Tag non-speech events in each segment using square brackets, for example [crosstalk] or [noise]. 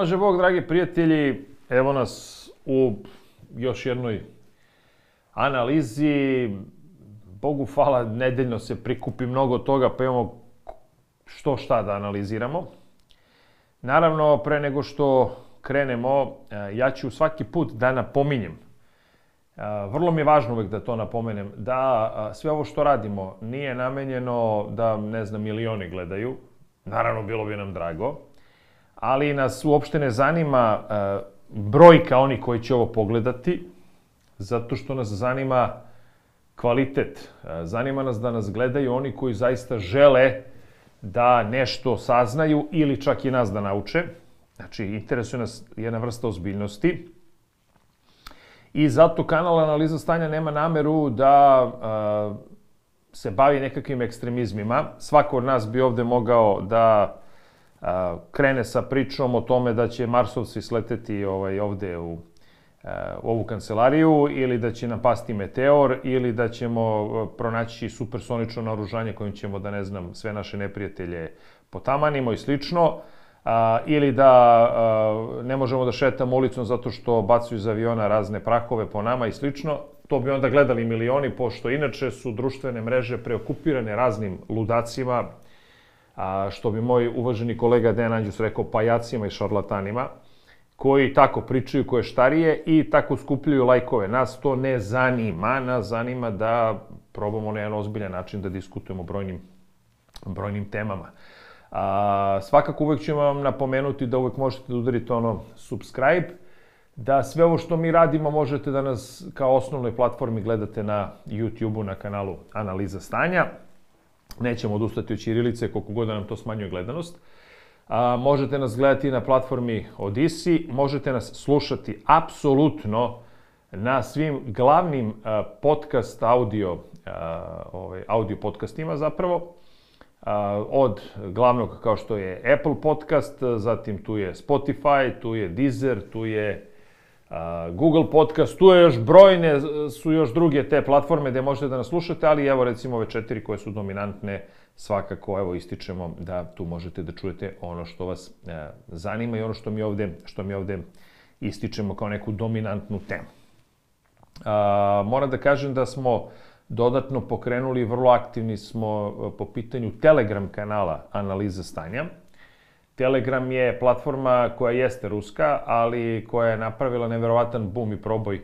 Pomaže Bog, dragi prijatelji, evo nas u još jednoj analizi. Bogu hvala, nedeljno se prikupi mnogo toga, pa imamo što šta da analiziramo. Naravno, pre nego što krenemo, e, ja ću svaki put da napominjem, e, vrlo mi je važno uvek da to napomenem, da sve ovo što radimo nije namenjeno da, ne znam, milioni gledaju, naravno bilo bi nam drago, ali nas uopšte ne zanima uh, brojka oni koji će ovo pogledati, zato što nas zanima kvalitet. Uh, zanima nas da nas gledaju oni koji zaista žele da nešto saznaju ili čak i nas da nauče. Znači, interesuje nas jedna vrsta ozbiljnosti. I zato kanal Analiza stanja nema nameru da uh, se bavi nekakvim ekstremizmima. Svako od nas bi ovde mogao da krene sa pričom o tome da će Marsovci sleteti ovaj, ovde u, u ovu kancelariju ili da će napasti meteor ili da ćemo pronaći supersonično naoružanje kojim ćemo da ne znam sve naše neprijatelje potamanimo i slično a, ili da a, ne možemo da šetamo ulicom zato što bacaju iz aviona razne prahove po nama i slično. To bi onda gledali milioni, pošto inače su društvene mreže preokupirane raznim ludacima, a, što bi moj uvaženi kolega Dejan Anđus rekao, pajacima i šarlatanima, koji tako pričaju koje štarije i tako skupljaju lajkove. Nas to ne zanima, nas zanima da probamo na jedan ozbiljan način da diskutujemo brojnim, brojnim temama. A, svakako uvek ću vam napomenuti da uvek možete da udarite ono subscribe, da sve ovo što mi radimo možete da nas kao osnovnoj platformi gledate na YouTube-u na kanalu Analiza stanja. Nećemo odustati od Ćirilice koliko god da nam to smanjuje gledanost. A, možete nas gledati na platformi Odisi, možete nas slušati apsolutno na svim glavnim a, podcast audio, a, ovaj, audio podcastima zapravo, a, od glavnog kao što je Apple podcast, zatim tu je Spotify, tu je Deezer, tu je Google Podcast, tu je još brojne, su još druge te platforme gde možete da nas slušate, ali evo recimo ove četiri koje su dominantne, svakako evo ističemo da tu možete da čujete ono što vas e, zanima i ono što mi ovde, što mi ovde ističemo kao neku dominantnu temu. A, moram da kažem da smo dodatno pokrenuli, vrlo aktivni smo e, po pitanju Telegram kanala Analiza stanja. Telegram je platforma koja jeste ruska, ali koja je napravila neverovatan bum i proboj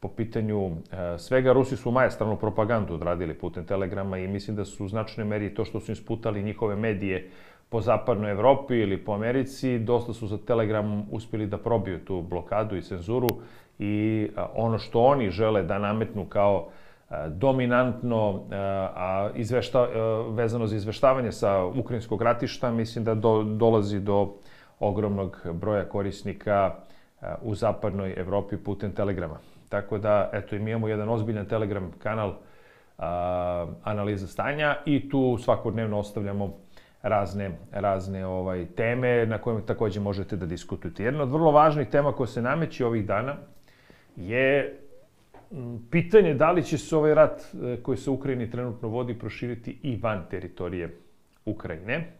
po pitanju e, svega. Rusi su majestranu propagandu odradili putem Telegrama i mislim da su u značnoj meri to što su isputali njihove medije po zapadnoj Evropi ili po Americi, dosta su za Telegram uspeli da probiju tu blokadu i cenzuru i ono što oni žele da nametnu kao dominantno a izvešta, vezano za izveštavanje sa ukrajinskog ratišta, mislim da do, dolazi do ogromnog broja korisnika u zapadnoj Evropi putem Telegrama. Tako da, eto, mi imamo jedan ozbiljan Telegram kanal a, analiza stanja i tu svakodnevno ostavljamo razne, razne ovaj, teme na kojima takođe možete da diskutujete. Jedna od vrlo važnih tema koja se nameće ovih dana je pitanje da li će se ovaj rat e, koji se u Ukrajini trenutno vodi proširiti i van teritorije Ukrajine.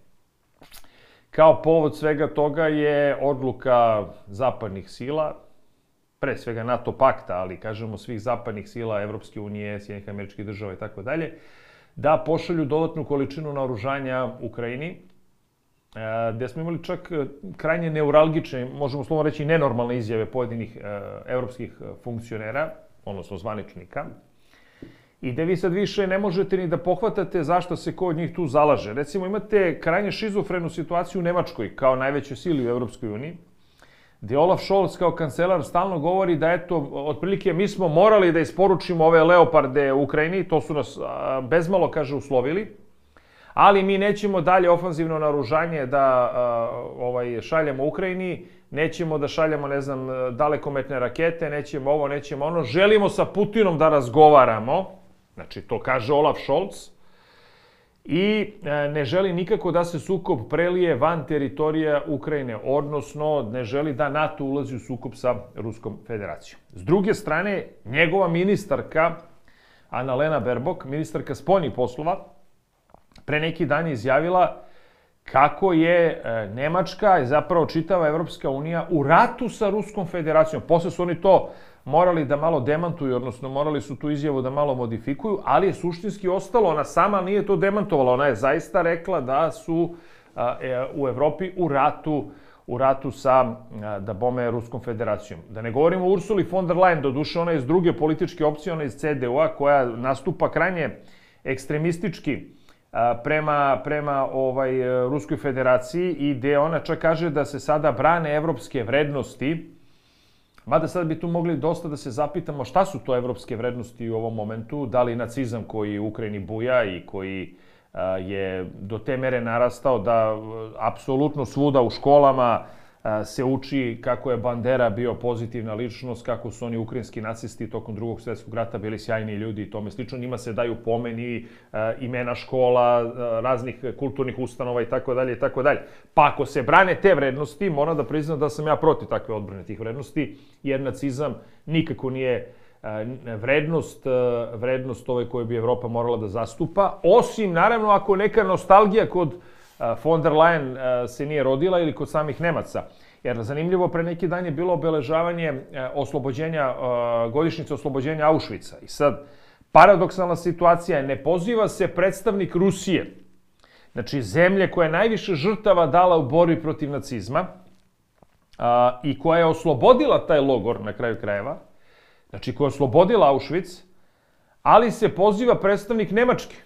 Kao povod svega toga je odluka zapadnih sila, pre svega NATO pakta, ali kažemo svih zapadnih sila, Evropske unije, Sjednih američkih država i tako dalje, da pošalju dodatnu količinu naoružanja Ukrajini, e, gde smo imali čak e, krajnje neuralgične, možemo slovno reći nenormalne izjave pojedinih evropskih funkcionera, odnosno zvaničnika, i da vi sad više ne možete ni da pohvatate zašto se ko od njih tu zalaže. Recimo, imate krajnje šizofrenu situaciju u Nemačkoj, kao najvećoj sili u Evropskoj uniji, gde Olaf Scholz kao kancelar stalno govori da eto, otprilike mi smo morali da isporučimo ove leoparde u Ukrajini, to su nas bezmalo, kaže, uslovili, ali mi nećemo dalje ofanzivno naružanje da ovaj, šaljemo Ukrajini, nećemo da šaljamo, ne znam, dalekometne rakete, nećemo ovo, nećemo ono. Želimo sa Putinom da razgovaramo, znači to kaže Olaf Scholz, i e, ne želi nikako da se sukob prelije van teritorija Ukrajine, odnosno ne želi da NATO ulazi u sukob sa Ruskom federacijom. S druge strane, njegova ministarka, Annalena Berbok, ministarka spoljnih poslova, pre neki dan izjavila kako je e, Nemačka i zapravo čitava Evropska unija u ratu sa Ruskom federacijom. Posle su oni to morali da malo demantuju, odnosno morali su tu izjavu da malo modifikuju, ali je suštinski ostalo, ona sama nije to demantovala, ona je zaista rekla da su e, u Evropi u ratu u ratu sa, da bome, Ruskom federacijom. Da ne govorimo o Ursuli von der Leyen, do duše ona je iz druge političke opcije, ona je iz CDU-a, koja nastupa krajnje ekstremistički prema, prema ovaj, Ruskoj federaciji i gde ona čak kaže da se sada brane evropske vrednosti, Mada sad bi tu mogli dosta da se zapitamo šta su to evropske vrednosti u ovom momentu, da li nacizam koji u Ukrajini buja i koji je do te mere narastao da apsolutno svuda u školama se uči kako je Bandera bio pozitivna ličnost, kako su oni ukrajinski nacisti tokom drugog svetskog rata bili sjajni ljudi i tome slično. Njima se daju pomeni, imena škola, raznih kulturnih ustanova i tako dalje i tako dalje. Pa ako se brane te vrednosti, moram da priznam da sam ja protiv takve odbrane tih vrednosti, jer nacizam nikako nije vrednost, vrednost ove koje bi Evropa morala da zastupa, osim, naravno, ako neka nostalgija kod von der Leyen se nije rodila ili kod samih Nemaca. Jer zanimljivo, pre neki dan je bilo obeležavanje oslobođenja, godišnjice oslobođenja Auschwitza. I sad, paradoksalna situacija je, ne poziva se predstavnik Rusije, znači zemlje koja je najviše žrtava dala u borbi protiv nacizma i koja je oslobodila taj logor na kraju krajeva, znači koja je oslobodila Auschwitz, ali se poziva predstavnik Nemačke,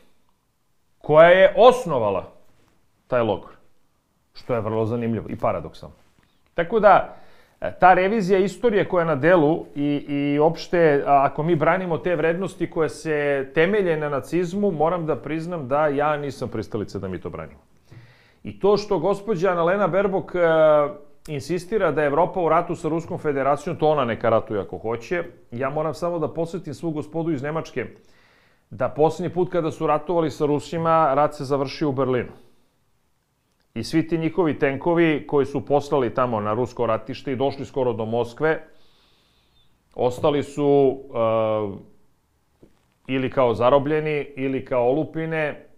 koja je osnovala taj logor. Što je vrlo zanimljivo i paradoksalno. Tako da, e, ta revizija istorije koja je na delu i, i opšte, ako mi branimo te vrednosti koje se temelje na nacizmu, moram da priznam da ja nisam pristalica da mi to branimo. I to što gospođa Annalena Berbok e, insistira da je Evropa u ratu sa Ruskom federacijom, to ona neka ratuje ako hoće. Ja moram samo da posvetim svu gospodu iz Nemačke da poslednji put kada su ratovali sa Rusima, rat se završio u Berlinu. I svi ti njihovi tenkovi koji su poslali tamo na rusko ratište i došli skoro do Moskve, ostali su uh, ili kao zarobljeni ili kao olupine,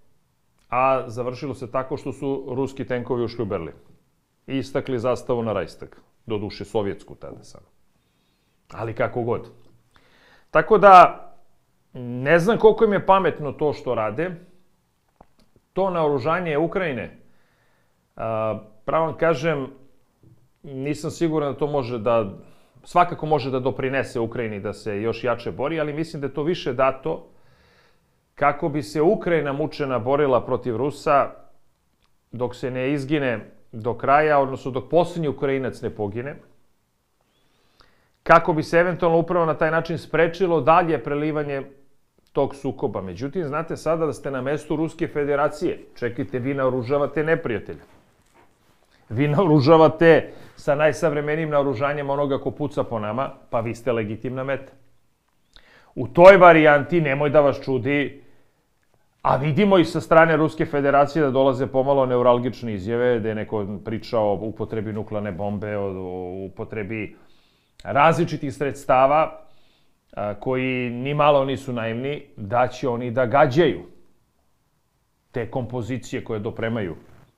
a završilo se tako što su ruski tenkovi ušli u Berlin. I istakli zastavu na Reichstag, do duše sovjetsku tada sam. Ali kako god. Tako da, ne znam koliko im je pametno to što rade. To naoružanje Ukrajine, pravo kažem, nisam siguran da to može da, svakako može da doprinese Ukrajini da se još jače bori, ali mislim da je to više dato kako bi se Ukrajina mučena borila protiv Rusa dok se ne izgine do kraja, odnosno dok posljednji Ukrajinac ne pogine, kako bi se eventualno upravo na taj način sprečilo dalje prelivanje tog sukoba. Međutim, znate sada da ste na mestu Ruske federacije. Čekajte, vi naoružavate neprijatelja. Vi naoružavate sa najsavremenijim naoružanjem onoga ko puca po nama, pa vi ste legitimna meta. U toj varijanti nemoj da vas čudi, a vidimo i sa strane Ruske federacije da dolaze pomalo neuralgične izjave, da je neko pričao o upotrebi nuklearne bombe, o, upotrebi različitih sredstava koji ni malo nisu naivni, da će oni da gađaju te kompozicije koje dopremaju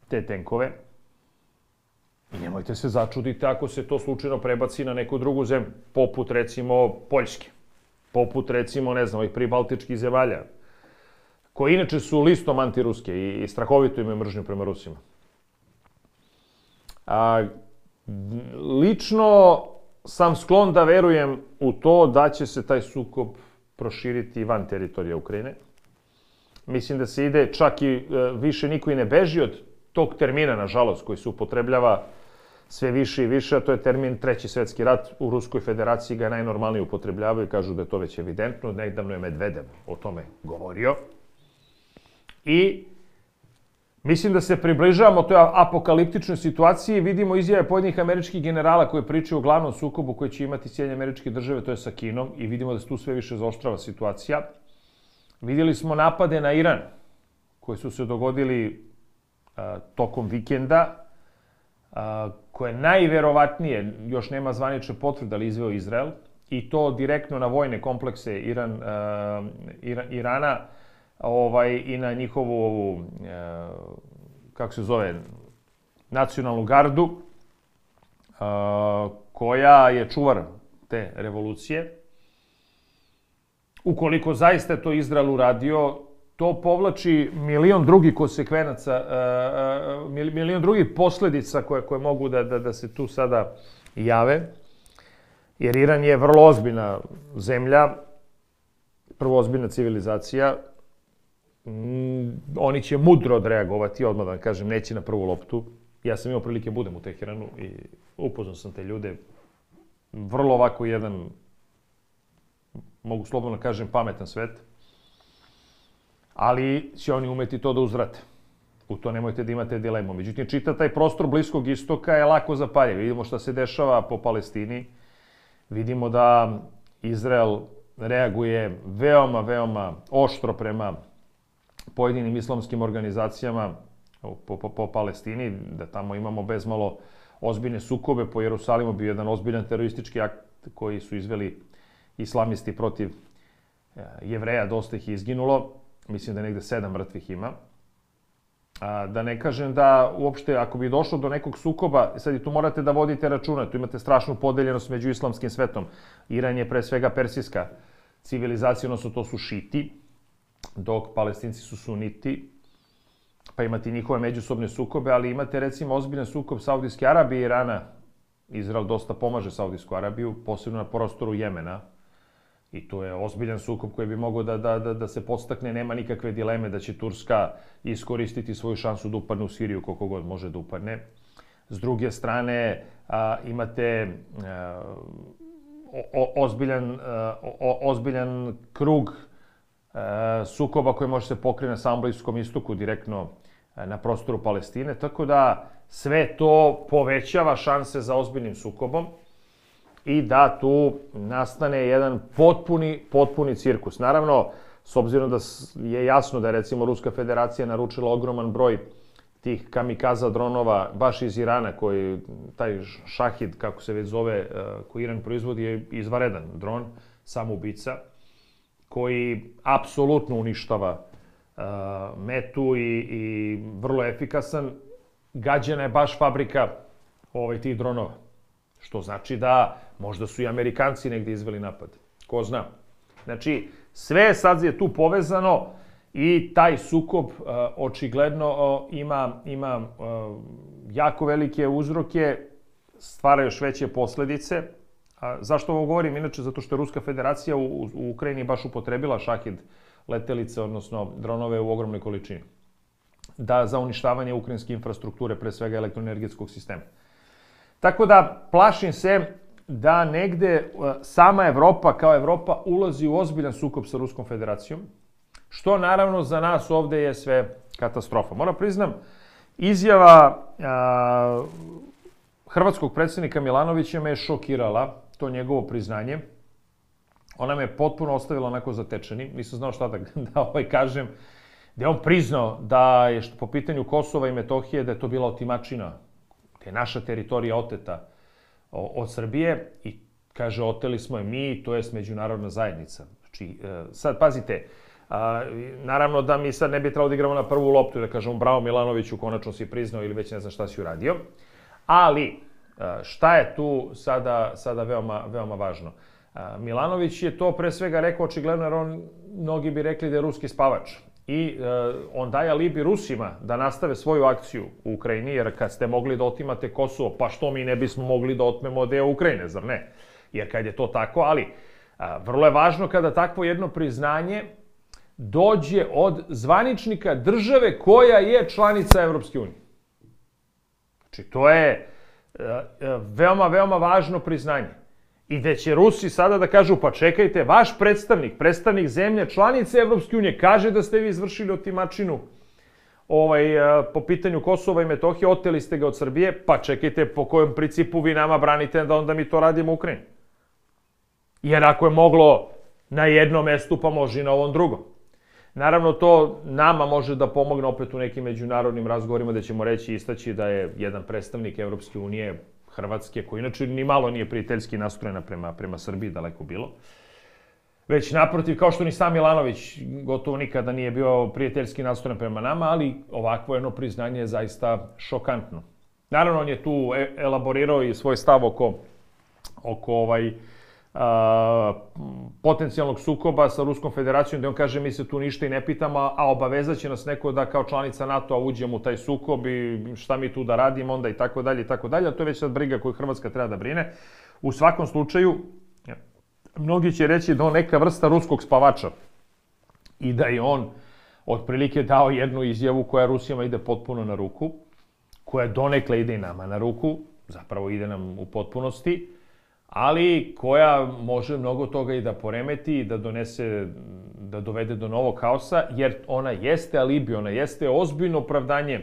te tenkove. I nemojte se začuditi ako se to slučajno prebaci na neku drugu zemlju, poput recimo Poljske, poput recimo, ne znam, ovih pribaltičkih zemalja, koji inače su listom antiruske i, i strahovito imaju mržnju prema Rusima. A, lično sam sklon da verujem u to da će se taj sukob proširiti van teritorija Ukrajine. Mislim da se ide, čak i e, više niko i ne beži od tog termina, nažalost, koji se upotrebljava sve više i više, a to je termin Treći svetski rat. U Ruskoj federaciji ga najnormalnije upotrebljavaju i kažu da je to već evidentno. Nedavno je Medvedev o tome govorio. I mislim da se približavamo toj apokaliptičnoj situaciji. Vidimo izjave pojedinih američkih generala koji pričaju o glavnom sukobu koji će imati Sjedinje američke države, to je sa Kinom, i vidimo da se tu sve više zaoštrava situacija. Vidjeli smo napade na Iran, koji su se dogodili tokom vikenda, koje najverovatnije, još nema zvanične potvrde, ali izveo Izrael, i to direktno na vojne komplekse Iran, Irana, ovaj, i na njihovu ovu, kako se zove, nacionalnu gardu, koja je čuvar te revolucije. Ukoliko zaista to Izrael uradio, to povlači milion drugih konsekvenaca, milion drugih posledica koje, koje mogu da, da, da se tu sada jave. Jer Iran je vrlo ozbiljna zemlja, prvo ozbiljna civilizacija, mm, oni će mudro odreagovati, odmah da kažem, neće na prvu loptu. Ja sam imao prilike budem u Teheranu i upoznao sam te ljude. Vrlo ovako jedan, mogu slobodno kažem, pametan svet. Ali će oni umeti to da uzvrate. U to nemojte da imate dilemu. Međutim, čita taj prostor Bliskog istoka je lako zapaljiv. Vidimo šta se dešava po Palestini. Vidimo da Izrael reaguje veoma, veoma oštro prema pojedinim islamskim organizacijama po, po, po Palestini, da tamo imamo bezmalo ozbiljne sukobe po Jerusalimu, bio jedan ozbiljan teroristički akt koji su izveli islamisti protiv e, jevreja, dosta ih je izginulo, mislim da negde sedam mrtvih ima. A, da ne kažem da uopšte ako bi došlo do nekog sukoba, sad i tu morate da vodite računa, tu imate strašnu podeljenost među islamskim svetom. Iran je pre svega persijska civilizacija, odnosno to su šiti, dok palestinci su suniti, pa imate njihove međusobne sukobe, ali imate recimo ozbiljan sukob Saudijske Arabije i Irana. Izrael dosta pomaže Saudijsku Arabiju, posebno na prostoru Jemena. I to je ozbiljan sukob koji bi mogao da, da, da, da se podstakne. Nema nikakve dileme da će Turska iskoristiti svoju šansu da upadne u Siriju koliko god može da upadne. S druge strane, a, imate a, o, ozbiljan, o, ozbiljan krug a, sukoba koji može se pokriti na samom Bliskom istoku, direktno na prostoru Palestine, tako da sve to povećava šanse za ozbiljnim sukobom i da tu nastane jedan potpuni, potpuni cirkus. Naravno, s obzirom da je jasno da je recimo Ruska federacija naručila ogroman broj tih kamikaza dronova baš iz Irana, koji, taj šahid, kako se već zove, e, koji Iran proizvodi, je izvaredan dron, samoubica, koji apsolutno uništava metu i, i vrlo efikasan. Gađana je baš fabrika ovaj, tih dronova. Što znači da možda su i Amerikanci negde izveli napad. Ko zna. Znači, sve sad je tu povezano i taj sukob uh, očigledno uh, ima, ima uh, jako velike uzroke, stvara još veće posledice. A, zašto ovo govorim? Inače, zato što je Ruska federacija u, u Ukrajini baš upotrebila šahid letelice, odnosno dronove u ogromnoj količini. Da, za uništavanje ukrajinske infrastrukture, pre svega elektroenergetskog sistema. Tako da, plašim se da negde e, sama Evropa kao Evropa ulazi u ozbiljan sukob sa Ruskom federacijom, što naravno za nas ovde je sve katastrofa. Moram priznam, izjava a, hrvatskog predsednika Milanovića me je šokirala, to njegovo priznanje, ona me potpuno ostavila onako zatečeni, nisam znao šta da, [laughs] da ovaj kažem, da je on priznao da je što po pitanju Kosova i Metohije da je to bila otimačina, da je naša teritorija oteta od Srbije i kaže oteli smo je mi, to je međunarodna zajednica. Znači, e, sad pazite, a, naravno da mi sad ne bi trebalo da igramo na prvu loptu da kažemo bravo Milanoviću, konačno si priznao ili već ne znam šta si uradio, ali šta je tu sada, sada veoma, veoma važno? Milanović je to pre svega rekao očigledno jer on, mnogi bi rekli da je ruski spavač. I e, on daje alibi Rusima da nastave svoju akciju u Ukrajini, jer kad ste mogli da otimate Kosovo, pa što mi ne bismo mogli da otmemo deo Ukrajine, zar ne? Jer kad je to tako, ali a, vrlo je važno kada takvo jedno priznanje dođe od zvaničnika države koja je članica Evropske unije. Znači, to je e, e, veoma, veoma važno priznanje. I da će Rusi sada da kažu, pa čekajte, vaš predstavnik, predstavnik zemlje, članice Evropske unije, kaže da ste vi izvršili otimačinu ovaj, po pitanju Kosova i Metohije, oteli ste ga od Srbije, pa čekajte po kojem principu vi nama branite da onda mi to radimo u Ukrajini. Jer ako je moglo na jednom mestu, pa može i na ovom drugom. Naravno, to nama može da pomogne opet u nekim međunarodnim razgovorima, da ćemo reći istaći da je jedan predstavnik Evropske unije Hrvatske, koji inače ni malo nije prijateljski nastrojena prema, prema Srbiji, daleko bilo. Već naprotiv, kao što ni sam Milanović gotovo nikada nije bio prijateljski nastrojen prema nama, ali ovakvo jedno priznanje je zaista šokantno. Naravno, on je tu e, elaborirao i svoj stav oko, oko ovaj, a, potencijalnog sukoba sa Ruskom federacijom, gde on kaže mi se tu ništa i ne pitamo, a obavezat će nas neko da kao članica NATO-a uđemo u taj sukob i šta mi tu da radimo onda i tako dalje i tako dalje, a to je već sad briga koju Hrvatska treba da brine. U svakom slučaju, mnogi će reći da on neka vrsta ruskog spavača i da je on otprilike dao jednu izjavu koja Rusijama ide potpuno na ruku, koja donekle ide i nama na ruku, zapravo ide nam u potpunosti, ali koja može mnogo toga i da poremeti i da donese, da dovede do novog haosa, jer ona jeste alibi, ona jeste ozbiljno opravdanje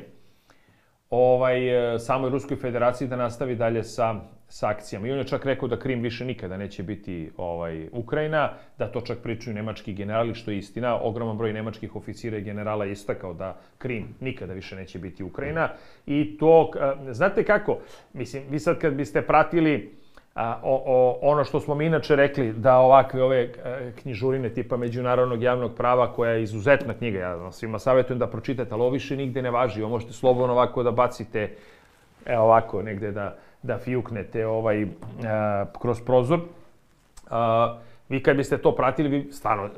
ovaj, samoj Ruskoj federaciji da nastavi dalje sa sa akcijama. I on je čak rekao da Krim više nikada neće biti ovaj Ukrajina, da to čak pričaju nemački generali, što je istina. Ogroman broj nemačkih oficira i generala je istakao da Krim nikada više neće biti Ukrajina. I to, znate kako, mislim, vi sad kad biste pratili a, o, o, ono što smo mi inače rekli, da ovakve ove knjižurine tipa međunarodnog javnog prava, koja je izuzetna knjiga, ja svima savjetujem da pročitate, ali ovo više nigde ne važi, ovo možete slobodno ovako da bacite, evo ovako, negde da, da fjuknete ovaj, a, kroz prozor. A, vi kad biste to pratili, vi stvarno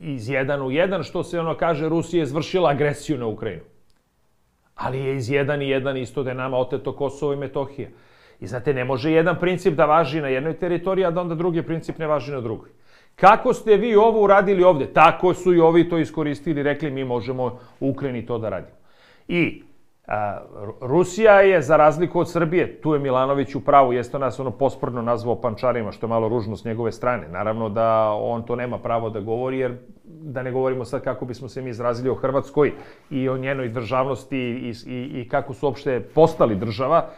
iz jedan u jedan, što se ono kaže, Rusija je izvršila agresiju na Ukrajinu. Ali je iz jedan i jedan isto da je nama oteto Kosovo i Metohija. I znate, ne može jedan princip da važi na jednoj teritoriji, a da onda drugi princip ne važi na drugoj. Kako ste vi ovo uradili ovde? Tako su i ovi to iskoristili, rekli mi možemo u Ukrajini to da radimo. I A, Rusija je, za razliku od Srbije, tu je Milanović u pravu, jeste nas ono posporno nazvao pančarima, što je malo ružno s njegove strane. Naravno da on to nema pravo da govori, jer da ne govorimo sad kako bismo se mi izrazili o Hrvatskoj i o njenoj državnosti i, i, i kako su uopšte postali država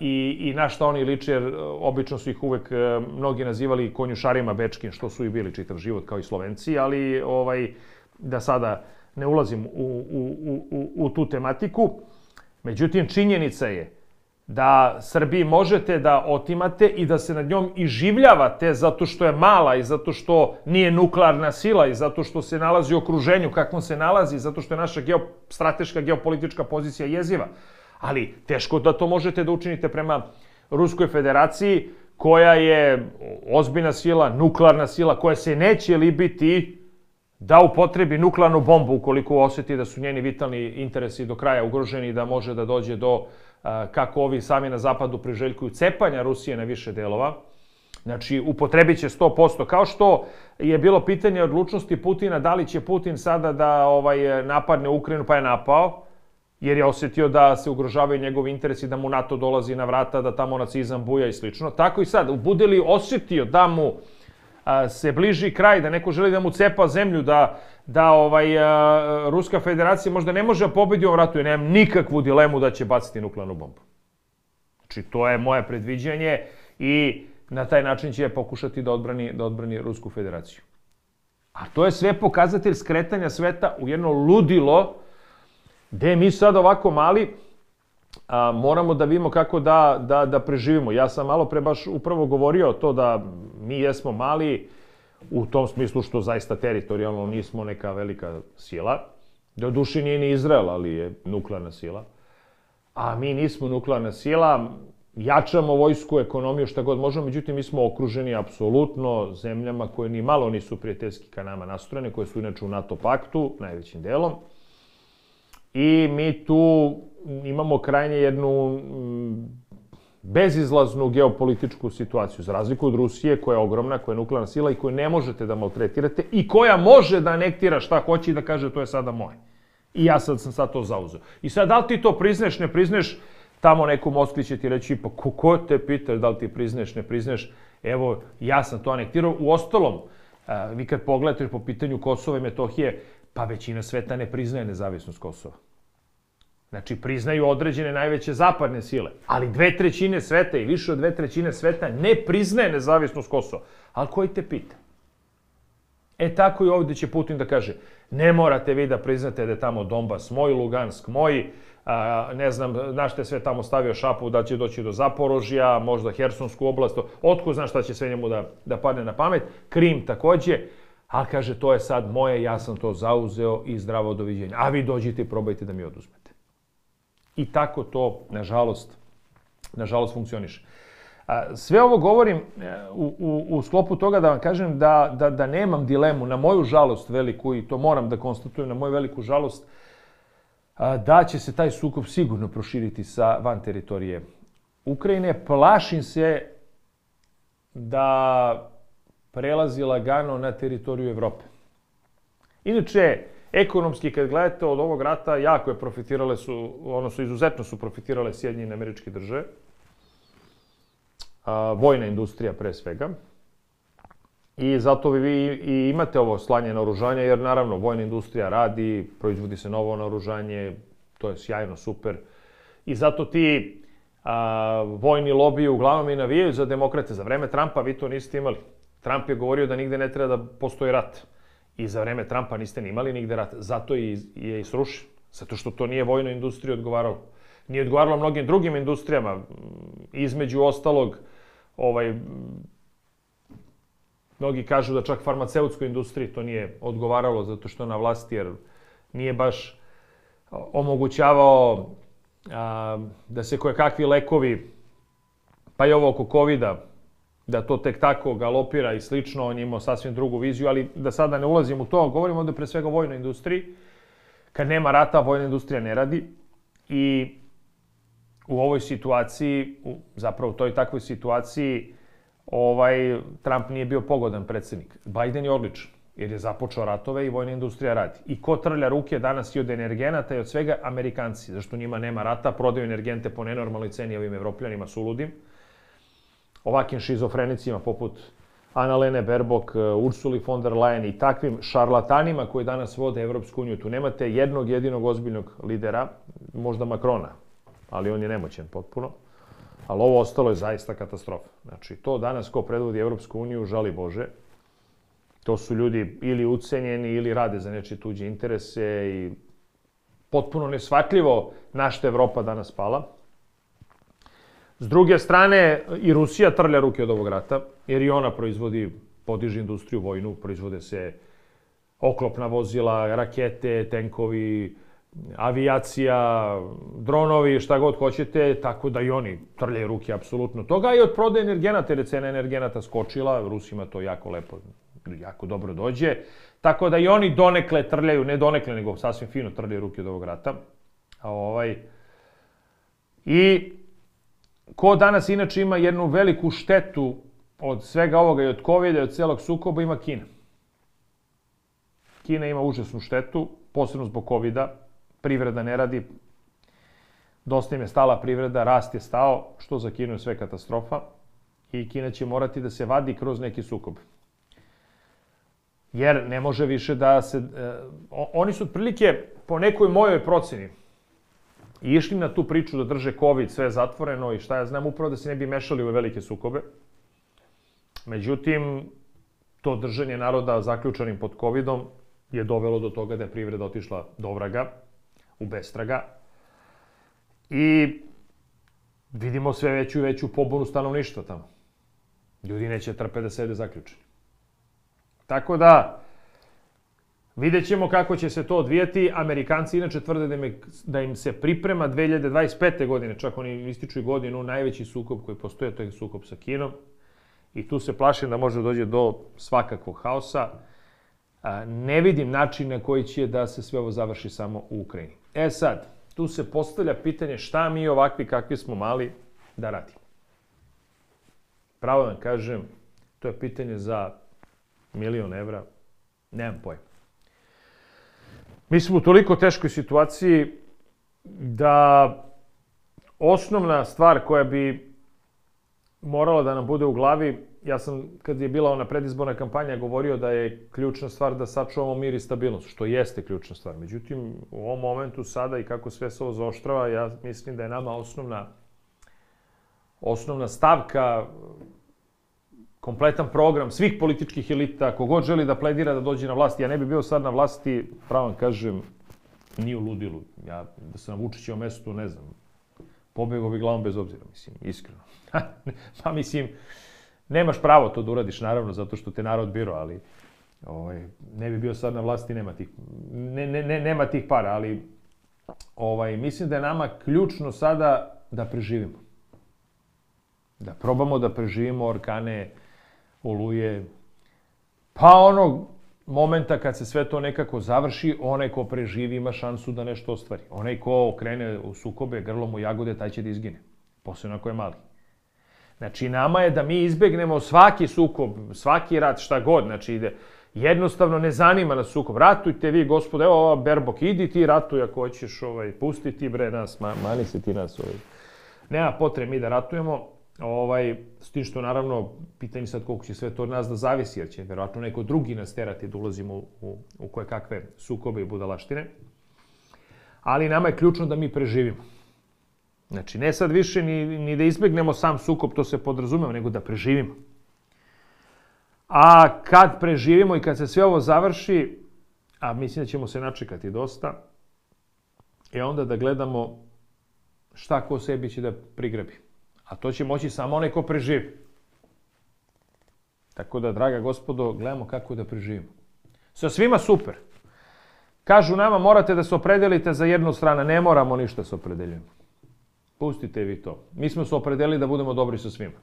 i, i na šta oni liče, jer obično su ih uvek e, mnogi nazivali konjušarima bečkim, što su i bili čitav život kao i Slovenci, ali ovaj da sada ne ulazim u, u, u, u, tu tematiku. Međutim, činjenica je da Srbiji možete da otimate i da se nad njom i življavate zato što je mala i zato što nije nuklearna sila i zato što se nalazi u okruženju kakvom se nalazi, zato što je naša geo, strateška geopolitička pozicija jeziva. Ali teško da to možete da učinite prema Ruskoj federaciji koja je ozbiljna sila, nuklearna sila, koja se neće libiti da upotrebi nuklearnu bombu ukoliko oseti da su njeni vitalni interesi do kraja ugroženi i da može da dođe do, kako ovi sami na zapadu priželjkuju, cepanja Rusije na više delova. Znači, upotrebit će 100%. Kao što je bilo pitanje odlučnosti Putina, da li će Putin sada da ovaj napadne Ukrajinu, pa je napao, jer je osetio da se ugrožavaju njegovi interesi, da mu NATO dolazi na vrata, da tamo nacizam buja i slično. Tako i sad, bude li osetio da mu a, se bliži kraj, da neko želi da mu cepa zemlju, da, da ovaj, a, Ruska federacija možda ne može da pobedi u ratu, i nemam nikakvu dilemu da će baciti nuklearnu bombu. Znači, to je moje predviđanje i na taj način će pokušati da odbrani, da odbrani Rusku federaciju. A to je sve pokazatelj skretanja sveta u jedno ludilo, gde mi sad ovako mali, a, moramo da vidimo kako da, da, da preživimo. Ja sam malo pre baš upravo govorio to da mi jesmo mali u tom smislu što zaista teritorijalno nismo neka velika sila. Do duši nije ni Izrael, ali je nuklearna sila. A mi nismo nuklearna sila, jačamo vojsku, ekonomiju, šta god možemo, međutim mi smo okruženi apsolutno zemljama koje ni malo nisu prijateljski ka nama nastrojene, koje su inače u NATO paktu, najvećim delom. I mi tu imamo krajnje jednu mm, bezizlaznu geopolitičku situaciju, za razliku od Rusije, koja je ogromna, koja je nuklearna sila i koju ne možete da maltretirate i koja može da anektira šta hoće i da kaže to je sada moje. I ja sad sam sad to zauzeo. I sad, da li ti to prizneš, ne prizneš, tamo neko Moskvi će ti reći, pa ko, ko te pita da li ti prizneš, ne prizneš, evo, ja sam to anektirao. U ostalom, vi kad pogledate po pitanju Kosova i Metohije, pa većina sveta ne priznaje nezavisnost Kosova. Znači, priznaju određene najveće zapadne sile, ali dve trećine sveta i više od dve trećine sveta ne priznaje nezavisnost Kosova. Ali koji te pita? E tako i ovde će Putin da kaže, ne morate vi da priznate da je tamo Donbas moj, Lugansk moj, a, ne znam, znaš te sve tamo stavio šapu da će doći do Zaporožja, možda Hersonsku oblast, otko znaš šta će sve njemu da, da padne na pamet, Krim takođe, a kaže, to je sad moje, ja sam to zauzeo i zdravo doviđenja. A vi dođite i probajte da mi oduzmete. I tako to, nažalost, nažalost funkcioniše. Sve ovo govorim e, u, u, u sklopu toga da vam kažem da, da, da nemam dilemu, na moju žalost veliku, i to moram da konstatujem, na moju veliku žalost, da će se taj sukob sigurno proširiti sa van teritorije Ukrajine. Plašim se da prelazi lagano na teritoriju Evrope. Inače, ekonomski kad gledate od ovog rata, jako je profitirale su, odnosno izuzetno su profitirale Sjedinjene američke države a, vojna industrija pre svega. I zato vi i imate ovo slanje naoružanja, jer naravno vojna industrija radi, proizvodi se novo naoružanje, to je sjajno, super. I zato ti a, vojni lobiji uglavnom i navijaju za demokrate. Za vreme Trumpa vi to niste imali. Trump je govorio da nigde ne treba da postoji rat. I za vreme Trumpa niste ni imali nigde rat. Zato je, je i srušen. Zato što to nije vojnoj industriji odgovaralo. Nije odgovaralo mnogim drugim industrijama. Između ostalog, ovaj, mnogi kažu da čak farmaceutskoj industriji to nije odgovaralo zato što na vlasti, jer nije baš omogućavao a, da se koje kakvi lekovi, pa i ovo oko covid da to tek tako galopira i slično, on je imao sasvim drugu viziju, ali da sada ne ulazim u to, govorimo ovde pre svega o vojnoj industriji. Kad nema rata, vojna industrija ne radi i u ovoj situaciji, u, zapravo u toj takvoj situaciji, ovaj, Trump nije bio pogodan predsednik. Biden je odličan, jer je započeo ratove i vojna industrija radi. I ko trlja ruke danas i od energenata i od svega Amerikanci, zašto njima nema rata, prodaju energente po nenormalnoj ceni ovim evropljanima suludim, ovakim šizofrenicima poput Lene Berbok, Ursuli von der Leyen i takvim šarlatanima koji danas vode Evropsku uniju. Tu nemate jednog jedinog ozbiljnog lidera, možda Makrona, ali on je nemoćan potpuno. Ali ovo ostalo je zaista katastrofa. Znači, to danas ko predvodi Evropsku uniju, žali Bože, to su ljudi ili ucenjeni ili rade za nečije tuđe interese i potpuno nesvatljivo na što Evropa danas pala. S druge strane, i Rusija trlja ruke od ovog rata, jer i ona proizvodi, podiže industriju vojnu, proizvode se oklopna vozila, rakete, tenkovi, avijacija, dronovi, šta god hoćete, tako da i oni trljaju ruke apsolutno toga. I od prodaje energenata, jer je cena energenata skočila, Rusima to jako lepo, jako dobro dođe. Tako da i oni donekle trljaju, ne donekle, nego sasvim fino trljaju ruke od ovog rata. A ovaj... I ko danas inače ima jednu veliku štetu od svega ovoga i od COVID-a i od celog sukoba ima Kina. Kina ima užasnu štetu, posebno zbog COVID-a, privreda ne radi, dosta im je stala privreda, rast je stao, što za Kinu je sve katastrofa i Kina će morati da se vadi kroz neki sukob. Jer ne može više da se... E, oni su otprilike, po nekoj mojoj proceni, išli na tu priču da drže COVID, sve zatvoreno i šta ja znam, upravo da se ne bi mešali u velike sukobe. Međutim, to držanje naroda zaključanim pod COVIDom je dovelo do toga da je privreda otišla do vraga u bestraga. I vidimo sve veću i veću pobunu stanovništva tamo. Ljudi neće trpe da sede zaključeni. Tako da, vidjet ćemo kako će se to odvijeti. Amerikanci inače tvrde da im, da se priprema 2025. godine, čak oni ističu i godinu, najveći sukob koji postoje, to je sukob sa Kinom. I tu se plašim da može dođe do svakakvog haosa. Ne vidim način na koji će da se sve ovo završi samo u Ukrajini. E sad, tu se postavlja pitanje šta mi ovakvi kakvi smo mali da radimo. Pravo vam kažem, to je pitanje za milion evra, nemam pojma. Mi smo u toliko teškoj situaciji da osnovna stvar koja bi morala da nam bude u glavi ja sam, kad je bila ona predizborna kampanja, govorio da je ključna stvar da sačuvamo mir i stabilnost, što jeste ključna stvar. Međutim, u ovom momentu sada i kako sve se ovo zaoštrava, ja mislim da je nama osnovna, osnovna stavka kompletan program svih političkih elita, kogod želi da pledira da dođe na vlast, ja ne bi bio sad na vlasti, pravo kažem, ni u ludilu. Ja, da sam na Vučićevom mestu, ne znam, pobegao bi glavom bez obzira, mislim, iskreno. [laughs] pa mislim, Nemaš pravo to da uradiš, naravno, zato što te narod biro, ali ovaj, ne bi bio sad na vlasti, nema tih, ne, ne, ne, nema tih para, ali ovaj, mislim da je nama ključno sada da preživimo. Da probamo da preživimo orkane, oluje, pa onog momenta kad se sve to nekako završi, onaj ko preživi ima šansu da nešto ostvari. Onaj ko krene u sukobe grlom u jagode, taj će da izgine. Posebno ako je mali. Znači, nama je da mi izbegnemo svaki sukob, svaki rat, šta god. Znači, ide, jednostavno ne zanima nas sukob. Ratujte vi, gospode, evo ova Berbok, idi ti ratuj ako hoćeš, ovaj, pusti ti bre nas, ma, mani se ti nas. Ovaj. Nema potrebe mi da ratujemo, ovaj, s tim što naravno, pitanje sad koliko će sve to od nas da zavisi, jer će verovatno neko drugi nas terati da ulazimo u, u, koje kakve sukobe i budalaštine. Ali nama je ključno da mi preživimo. Znači, ne sad više ni, ni da izbegnemo sam sukob, to se podrazumemo, nego da preživimo. A kad preživimo i kad se sve ovo završi, a mislim da ćemo se načekati dosta, je onda da gledamo šta ko sebi će da prigrebi. A to će moći samo onaj ko preživi. Tako da, draga gospodo, gledamo kako da preživimo. Sa svima super. Kažu nama, morate da se opredelite za jednu stranu. Ne moramo ništa se opredeljujemo. Pustite vi to. Mi smo se opredelili da budemo dobri sa svima.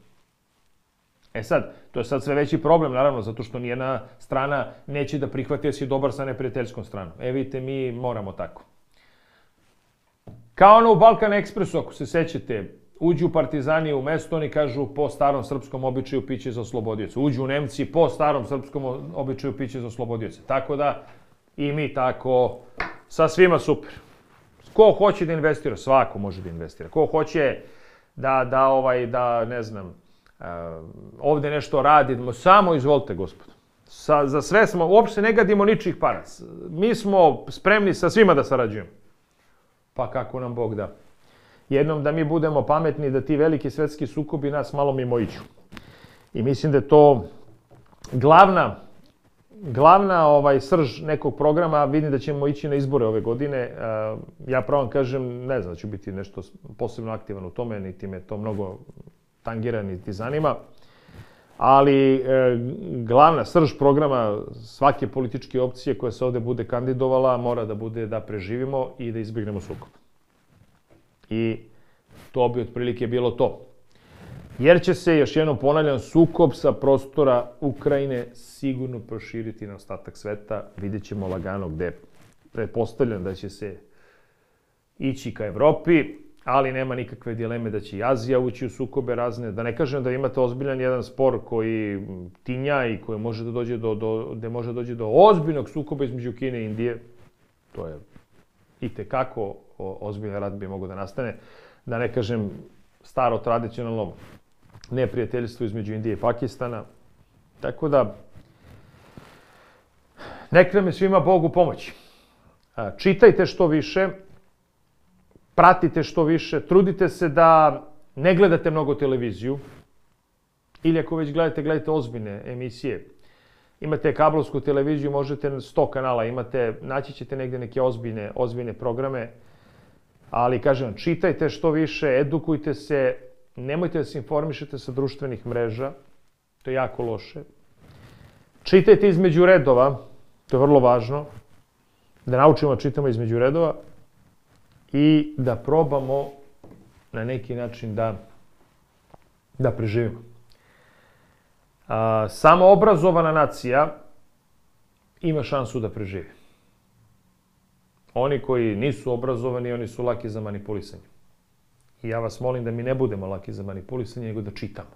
E sad, to je sad sve veći problem, naravno, zato što nijedna strana neće da prihvati da si dobar sa neprijateljskom stranom. E, vidite, mi moramo tako. Kao ono u Balkan Ekspresu, ako se sećate, uđu partizani u mesto, oni kažu po starom srpskom običaju piće za oslobodioce. Uđu Nemci po starom srpskom običaju piće za oslobodioce. Tako da i mi tako, sa svima super. Ko hoće da investira, svako može da investira. Ko hoće da, da, ovaj, da ne znam, uh, ovde nešto radi, samo izvolite, gospod. Sa, za sve smo, uopšte ne gadimo ničih para. Mi smo spremni sa svima da sarađujemo. Pa kako nam Bog da. Jednom da mi budemo pametni, da ti veliki svetski sukobi nas malo mimo iću. I mislim da je to glavna glavna ovaj srž nekog programa, vidim da ćemo ići na izbore ove godine. E, ja pravo kažem, ne znam da ću biti nešto posebno aktivan u tome, niti me to mnogo tangira, niti zanima. Ali e, glavna srž programa svake političke opcije koja se ovde bude kandidovala mora da bude da preživimo i da izbjegnemo sukob. I to bi otprilike bilo to jer će se, još jednom ponavljam, sukob sa prostora Ukrajine sigurno proširiti na ostatak sveta. Vidjet ćemo lagano gde pretpostavljam da će se ići ka Evropi, ali nema nikakve dileme da će i Azija ući u sukobe razne. Da ne kažem da imate ozbiljan jedan spor koji tinja i koji može da dođe do, do, gde može da dođe do ozbiljnog sukoba između Kine i Indije. To je i tekako ozbiljan rad bi mogo da nastane. Da ne kažem staro tradicionalno neprijateljstvo između Indije i Pakistana. Tako da, nek nam je svima Bogu pomoći. Čitajte što više, pratite što više, trudite se da ne gledate mnogo televiziju, ili ako već gledate, gledajte ozbiljne emisije. Imate kablovsku televiziju, možete 100 kanala, imate, naći ćete negde neke ozbiljne, ozbiljne programe, ali kažem, čitajte što više, edukujte se, Nemojte da se informišete sa društvenih mreža, to je jako loše. Čitajte između redova, to je vrlo važno, da naučimo da čitamo između redova i da probamo na neki način da, da preživimo. A, samo obrazovana nacija ima šansu da preživi. Oni koji nisu obrazovani, oni su laki za manipulisanje. I ja vas molim da mi ne budemo laki za manipulisanje, nego da čitamo.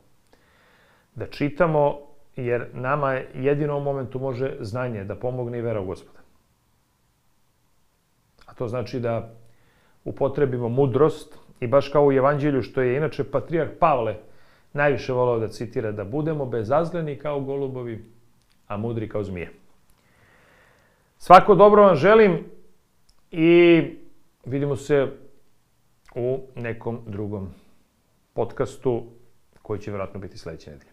Da čitamo, jer nama jedino u momentu može znanje da pomogne i vera u gospoda. A to znači da upotrebimo mudrost i baš kao u Evanđelju, što je inače patrijarh Pavle najviše volao da citira, da budemo bezazleni kao golubovi, a mudri kao zmije. Svako dobro vam želim i vidimo se u nekom drugom podcastu koji će vjerojatno biti sledeće nedelje.